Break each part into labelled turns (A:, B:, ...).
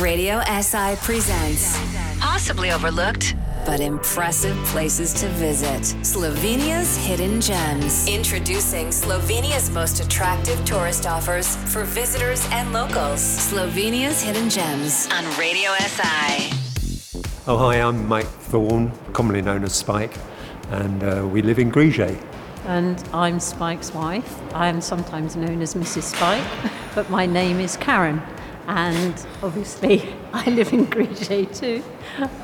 A: Radio SI presents possibly overlooked but impressive places to visit. Slovenia's hidden gems. Introducing Slovenia's most attractive tourist offers for visitors and locals. Slovenia's hidden gems on Radio SI.
B: Oh, hi, I'm Mike Vaughan, commonly known as Spike, and uh, we live in Grigé.
C: And I'm Spike's wife. I am sometimes known as Mrs. Spike, but my name is Karen. And obviously, I live in Grigé too,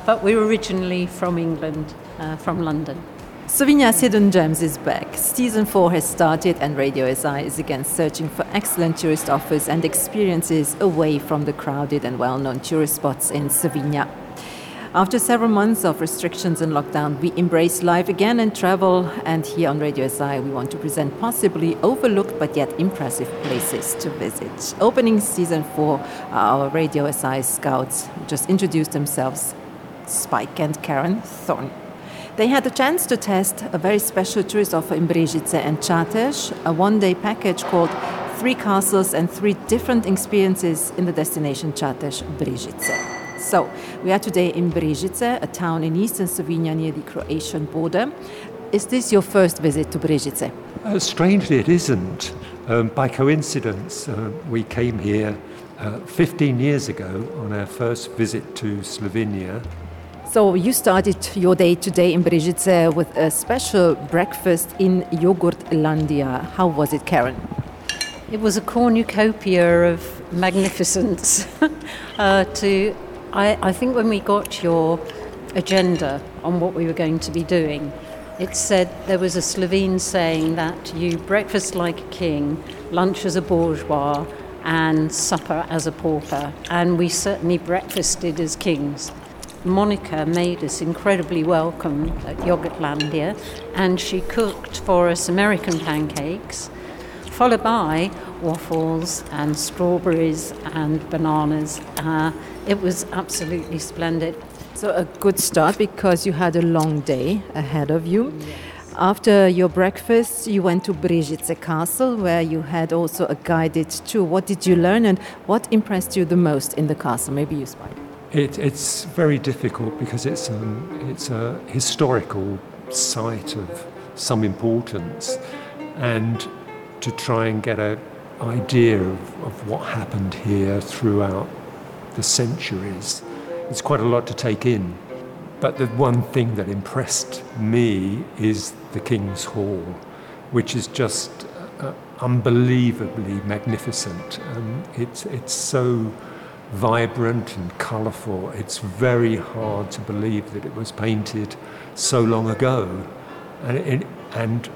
C: but we're originally from England, uh, from London.
D: Slovenia's Hidden Gems is back. Season 4 has started, and Radio SI is again searching for excellent tourist offers and experiences away from the crowded and well known tourist spots in Slovenia. After several months of restrictions and lockdown, we embrace life again and travel. And here on Radio SI, we want to present possibly overlooked but yet impressive places to visit. Opening season four, our Radio SI scouts just introduced themselves Spike and Karen Thorn. They had the chance to test a very special tourist offer in Brežice and Čatež, a one day package called Three Castles and Three Different Experiences in the destination Čatež Brežice. So, we are today in Brežice, a town in eastern Slovenia near the Croatian border. Is this your first visit to Brežice?
B: Uh, strangely, it isn't. Um, by coincidence, uh, we came here uh, 15 years ago on our first visit to Slovenia.
D: So, you started your day today in Brežice with a special breakfast in Yogurtlandia. How was it, Karen?
C: It was a cornucopia of magnificence uh, to I, I think when we got your agenda on what we were going to be doing, it said there was a Slovene saying that you breakfast like a king, lunch as a bourgeois, and supper as a pauper. And we certainly breakfasted as kings. Monica made us incredibly welcome at Yogurtlandia, and she cooked for us American pancakes, followed by waffles and strawberries and bananas. Uh, it was absolutely splendid.
D: So, a good start because you had a long day ahead of you. Yes. After your breakfast, you went to Brežice Castle, where you had also a guided tour. What did you learn and what impressed you the most in the castle? Maybe you, Spike.
B: It, it's very difficult because it's, um, it's a historical site of some importance. And to try and get an idea of, of what happened here throughout centuries. It's quite a lot to take in. But the one thing that impressed me is the King's Hall, which is just uh, unbelievably magnificent. Um, it's, it's so vibrant and colourful. It's very hard to believe that it was painted so long ago. And, it, and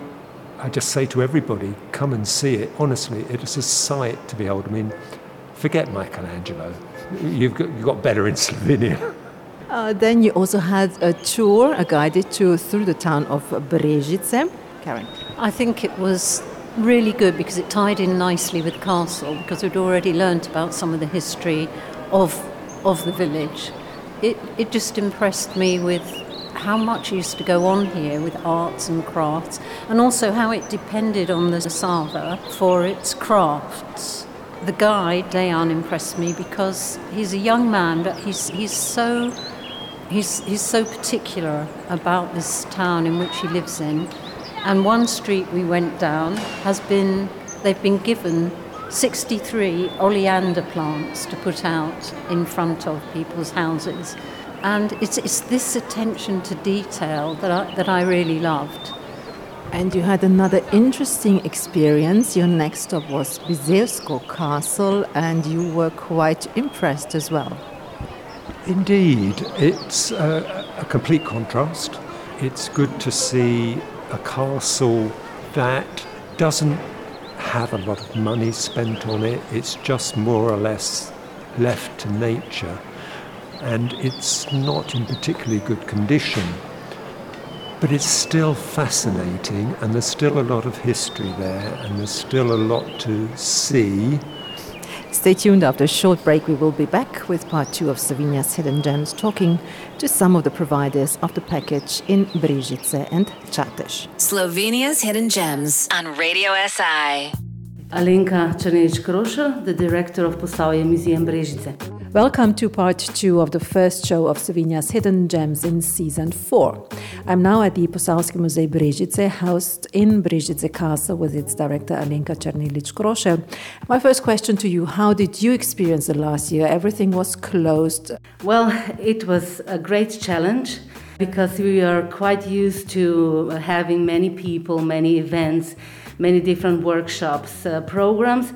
B: I just say to everybody, come and see it. Honestly, it is a sight to behold. I mean, forget Michelangelo you've got, you've got better in Slovenia.
D: Uh, then you also had a tour, a guided tour through the town of Brežice. Karen.
C: I think it was really good because it tied in nicely with the castle because we'd already learnt about some of the history of, of the village. It, it just impressed me with how much used to go on here with arts and crafts and also how it depended on the Sava for its crafts the guide Dejan impressed me because he's a young man, but he's he's so he's he's so particular about this town in which he lives in. And one street we went down has been they've been given 63 oleander plants to put out in front of people's houses. And it's, it's this attention to detail that I, that I really loved.
D: And you had another interesting experience. Your next stop was Bizeljsko Castle, and you were quite impressed as well.
B: Indeed, it's a, a complete contrast. It's good to see a castle that doesn't have a lot of money spent on it. It's just more or less left to nature. And it's not in particularly good condition. But it's still fascinating, and there's still a lot of history there, and there's still a lot to see.
D: Stay tuned after a short break. We will be back with part two of Slovenia's Hidden Gems, talking to some of the providers of the package in Brežice and Čatež.
A: Slovenia's Hidden Gems on Radio SI.
E: Alenka Črnec Krošel, the director of Posavje Museum Brežice.
D: Welcome to part two of the first show of Slovenia's Hidden Gems in season four. I'm now at the Posavski Muzej Brežice, housed in Brežice Castle with its director Alenka Černelič Krošelj. My first question to you How did you experience the last year? Everything was closed.
E: Well, it was a great challenge because we are quite used to having many people, many events, many different workshops, uh, programs.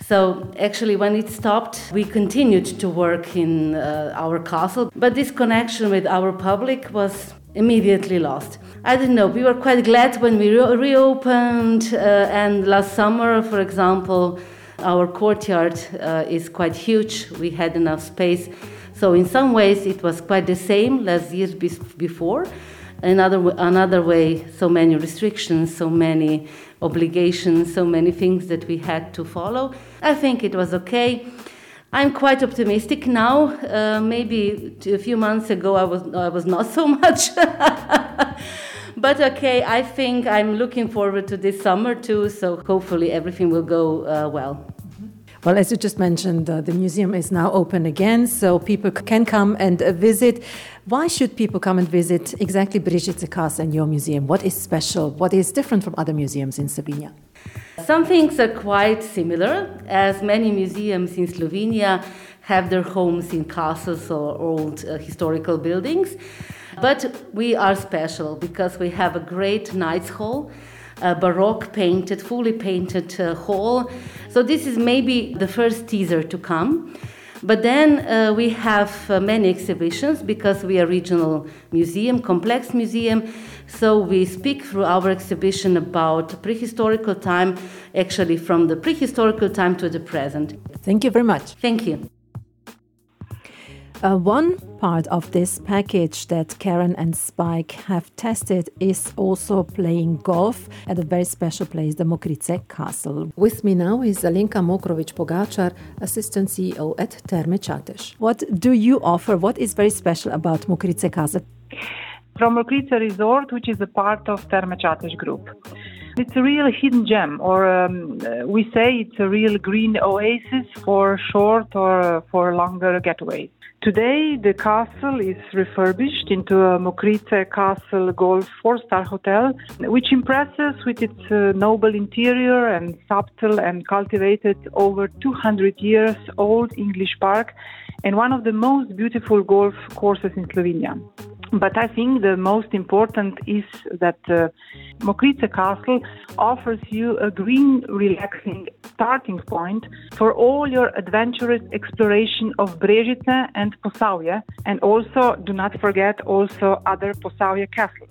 E: So actually, when it stopped, we continued to work in uh, our castle, but this connection with our public was immediately lost. I don't know. We were quite glad when we re- reopened, uh, and last summer, for example, our courtyard uh, is quite huge. We had enough space. So in some ways, it was quite the same last year before. Another another way, so many restrictions, so many obligations, so many things that we had to follow. I think it was okay. I'm quite optimistic now. Uh, maybe a few months ago I was I was not so much. but okay, I think I'm looking forward to this summer too. So hopefully everything will go uh, well.
D: Well, as you just mentioned, uh, the museum is now open again, so people can come and uh, visit. Why should people come and visit exactly Brežice Castle and your museum? What is special? What is different from other museums in Slovenia?
E: Some things are quite similar, as many museums in Slovenia have their homes in castles or old uh, historical buildings. But we are special because we have a great Knights Hall a Baroque painted, fully painted uh, hall. So this is maybe the first teaser to come. But then uh, we have uh, many exhibitions because we are regional museum, complex museum. So we speak through our exhibition about prehistorical time, actually from the prehistorical time to the present.
D: Thank you very much.
E: Thank you.
D: Uh, one part of this package that Karen and Spike have tested is also playing golf at a very special place, the Mokrice Castle. With me now is Alenka Mokrovic Pogačar, Assistant CEO at Terme Čatež. What do you offer? What is very special about Mokrice Castle?
F: From Mokrice Resort, which is a part of Terme Čatež Group. It's a real hidden gem, or um, we say it's a real green oasis for short or for longer getaways. Today, the castle is refurbished into a Mokrice Castle Golf four-star hotel, which impresses with its uh, noble interior and subtle and cultivated over 200 years old English park and one of the most beautiful golf courses in Slovenia. But I think the most important is that uh, Mokrice Castle offers you a green, relaxing starting point for all your adventurous exploration of Brežice and Posavje, and also do not forget also other Posavje castles.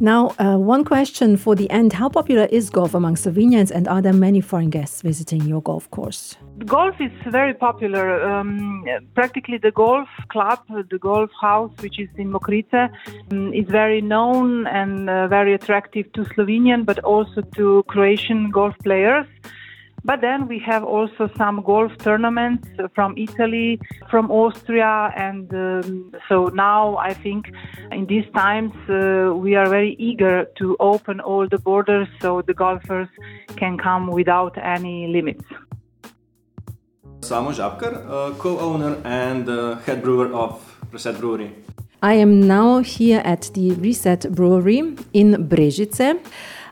D: Now, uh, one question for the end. How popular is golf among Slovenians, and are there many foreign guests visiting your golf course?
F: Golf is very popular. Um, practically, the golf club, the golf house, which is in Mokrice, um, is very known and uh, very attractive to Slovenian, but also to Croatian golf players. But then we have also some golf tournaments from Italy, from Austria, and um, so now I think in these times uh, we are very eager to open all the borders so the golfers can come without any limits.
G: Samo Žabkar, uh, co-owner and uh, head brewer of Reset Brewery.
D: I am now here at the Reset Brewery in Brežice.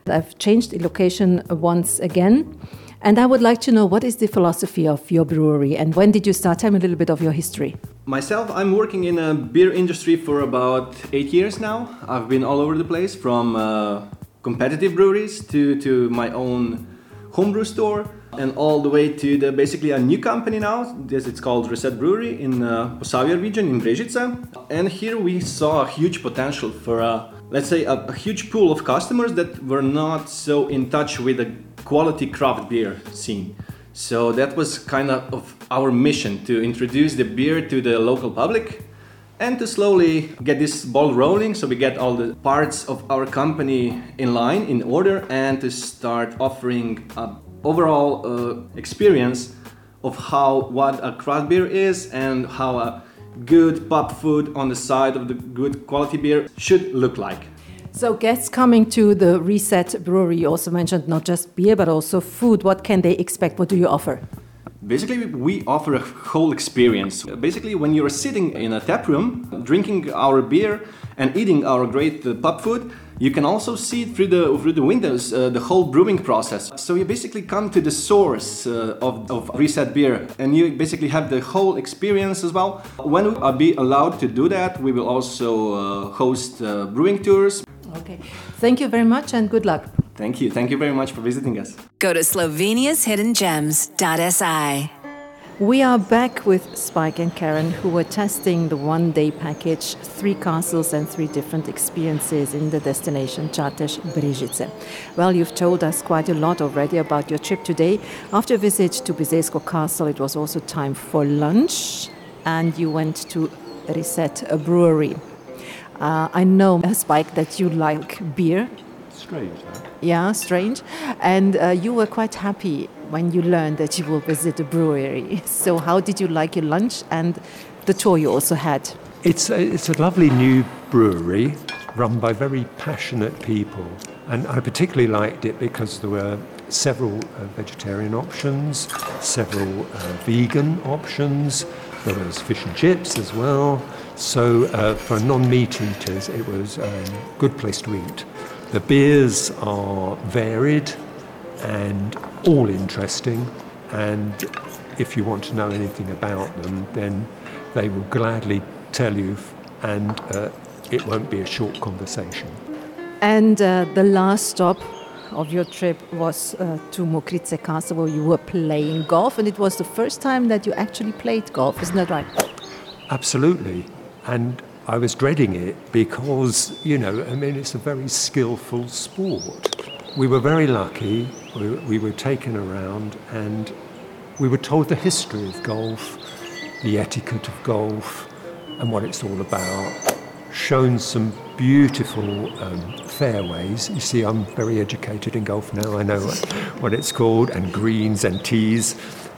D: I've changed the location once again. And I would like to know what is the philosophy of your brewery and when did you start? Tell me a little bit of your history.
G: Myself, I'm working in a beer industry for about eight years now. I've been all over the place from uh, competitive breweries to, to my own homebrew store and all the way to the basically a new company now. This it's called Reset Brewery in uh, Posavia region in Brežice. And here we saw a huge potential for a let's say a, a huge pool of customers that were not so in touch with the quality craft beer scene. So that was kind of our mission to introduce the beer to the local public and to slowly get this ball rolling so we get all the parts of our company in line in order and to start offering an overall uh, experience of how what a craft beer is and how a good pub food on the side of the good quality beer should look like.
D: So, guests coming to the Reset Brewery, you also mentioned not just beer but also food. What can they expect? What do you offer?
G: Basically, we offer a whole experience. Basically, when you're sitting in a tap room, drinking our beer and eating our great uh, pub food, you can also see through the through the windows uh, the whole brewing process. So you basically come to the source uh, of, of Reset beer, and you basically have the whole experience as well. When we are be allowed to do that, we will also uh, host uh, brewing tours.
D: Okay, thank you very much and good luck.
G: Thank you. Thank you very much for visiting us.
A: Go to Slovenia's Hidden sloveniashiddengems.si.
D: We are back with Spike and Karen, who were testing the one day package, three castles and three different experiences in the destination Čatež Brežice. Well, you've told us quite a lot already about your trip today. After a visit to Bizeljsko Castle, it was also time for lunch, and you went to Reset, a brewery. Uh, I know, Spike, that you like beer.
B: Strange.
D: Yeah, strange. And uh, you were quite happy when you learned that you will visit a brewery. So, how did you like your lunch and the tour you also had?
B: It's a, it's a lovely new brewery run by very passionate people. And I particularly liked it because there were several uh, vegetarian options, several uh, vegan options, there was fish and chips as well. So uh, for non-meat eaters, it was a um, good place to eat. The beers are varied and all interesting, and if you want to know anything about them, then they will gladly tell you, and uh, it won't be a short conversation.
D: And uh, the last stop of your trip was uh, to Mokrice Castle where you were playing golf, and it was the first time that you actually played golf, isn't that right?
B: Absolutely. And I was dreading it because, you know, I mean, it's a very skillful sport. We were very lucky. We, we were taken around and we were told the history of golf, the etiquette of golf, and what it's all about. Shown some beautiful um, fairways. You see, I'm very educated in golf now. I know what, it's called, and greens and tees.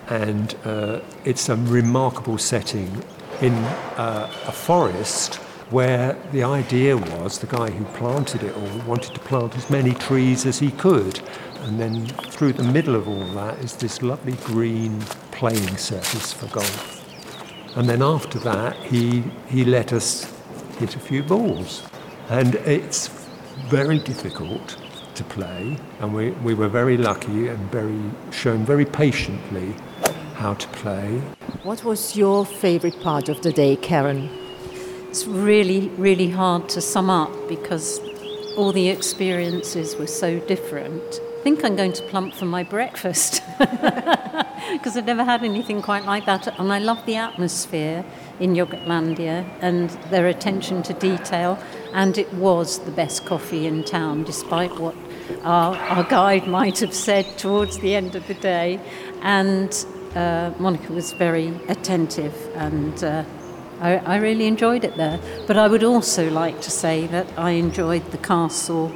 B: And uh, it's a remarkable setting in uh, a forest where the idea was the guy who planted it all wanted to plant as many trees as he could. And then through the middle of all that is this lovely green playing surface for golf. And then after that, he, he let us hit a few balls. And it's very difficult to play, and we, we were very lucky and very shown very patiently how to play.
D: What was your favorite part of the day, Karen?
C: It's really, really hard to sum up because all the experiences were so different. I think I'm going to plump for my breakfast because I've never had anything quite like that. And I love the atmosphere in Yoghurtlandia and their attention to detail. And it was the best coffee in town, despite what our, our guide might have said towards the end of the day. And uh, Monica was very attentive and uh, I, I, really enjoyed it there. But I would also like to say that I enjoyed the castle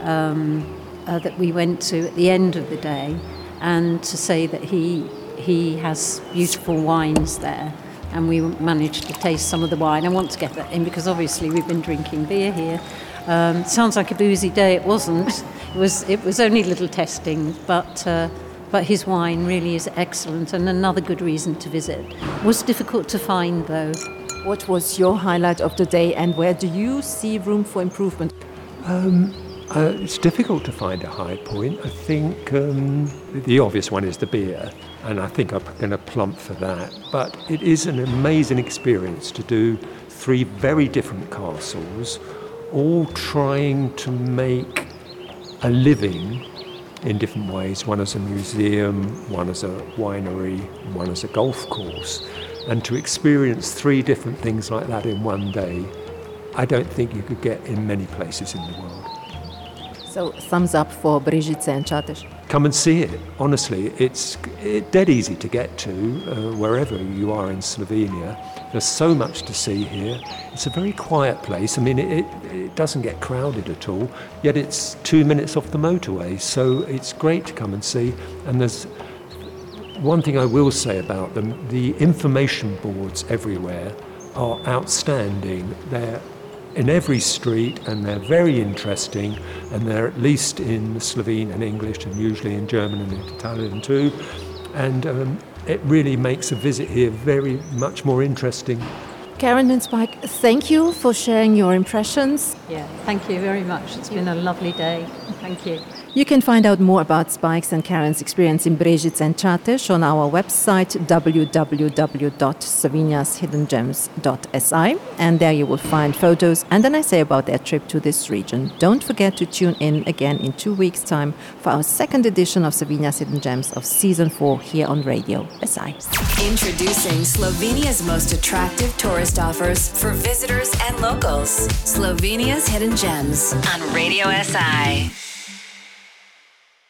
C: um, uh, that we went to at the end of the day and to say that he, he has beautiful wines there and we managed to taste some of the wine. I want to get that in because obviously we've been drinking beer here. Um, sounds like a boozy day. It wasn't. It was. It was only little testing, but uh, but his wine really is excellent and another good reason to visit. Was difficult to find though.
D: What was your highlight of the day and where do you see room for improvement?
B: Um, uh, it's difficult to find a high point. I think um, the obvious one is the beer, and I think I'm going to plump for that. But it is an amazing experience to do three very different castles, all trying to make a living in different ways one as a museum, one as a winery, one as a golf course. And to experience three different things like that in one day, I don't think you could get in many places in the world.
D: So, thumbs up for Brežice and Čatež.
B: Come and see it. Honestly, it's it, dead easy to get to uh, wherever you are in Slovenia. There's so much to see here. It's a very quiet place. I mean, it, it, it, doesn't get crowded at all, yet it's two minutes off the motorway, so it's great to come and see. And there's one thing I will say about them the information boards everywhere are outstanding. They're in every street and they're very interesting and they're at least in Slovene and English and usually in German and Italian too. And um, it really makes a visit here very much more interesting.
D: Karen and Spike, thank you for sharing your impressions.
C: Yeah, thank you very much. It's been a lovely day. Thank you.
D: You can find out more about Spike's and Karen's experience in Brežice and Čatež on our website www.sloveniashiddengems.si and there you will find photos and an essay about their trip to this region. Don't forget to tune in again in two weeks' time for our second edition of Slovenia's Hidden Gems of Season 4 here on Radio SI.
A: Introducing Slovenia's most attractive tourist offers for visitors and locals. Slovenia's Hidden Gems on Radio SI.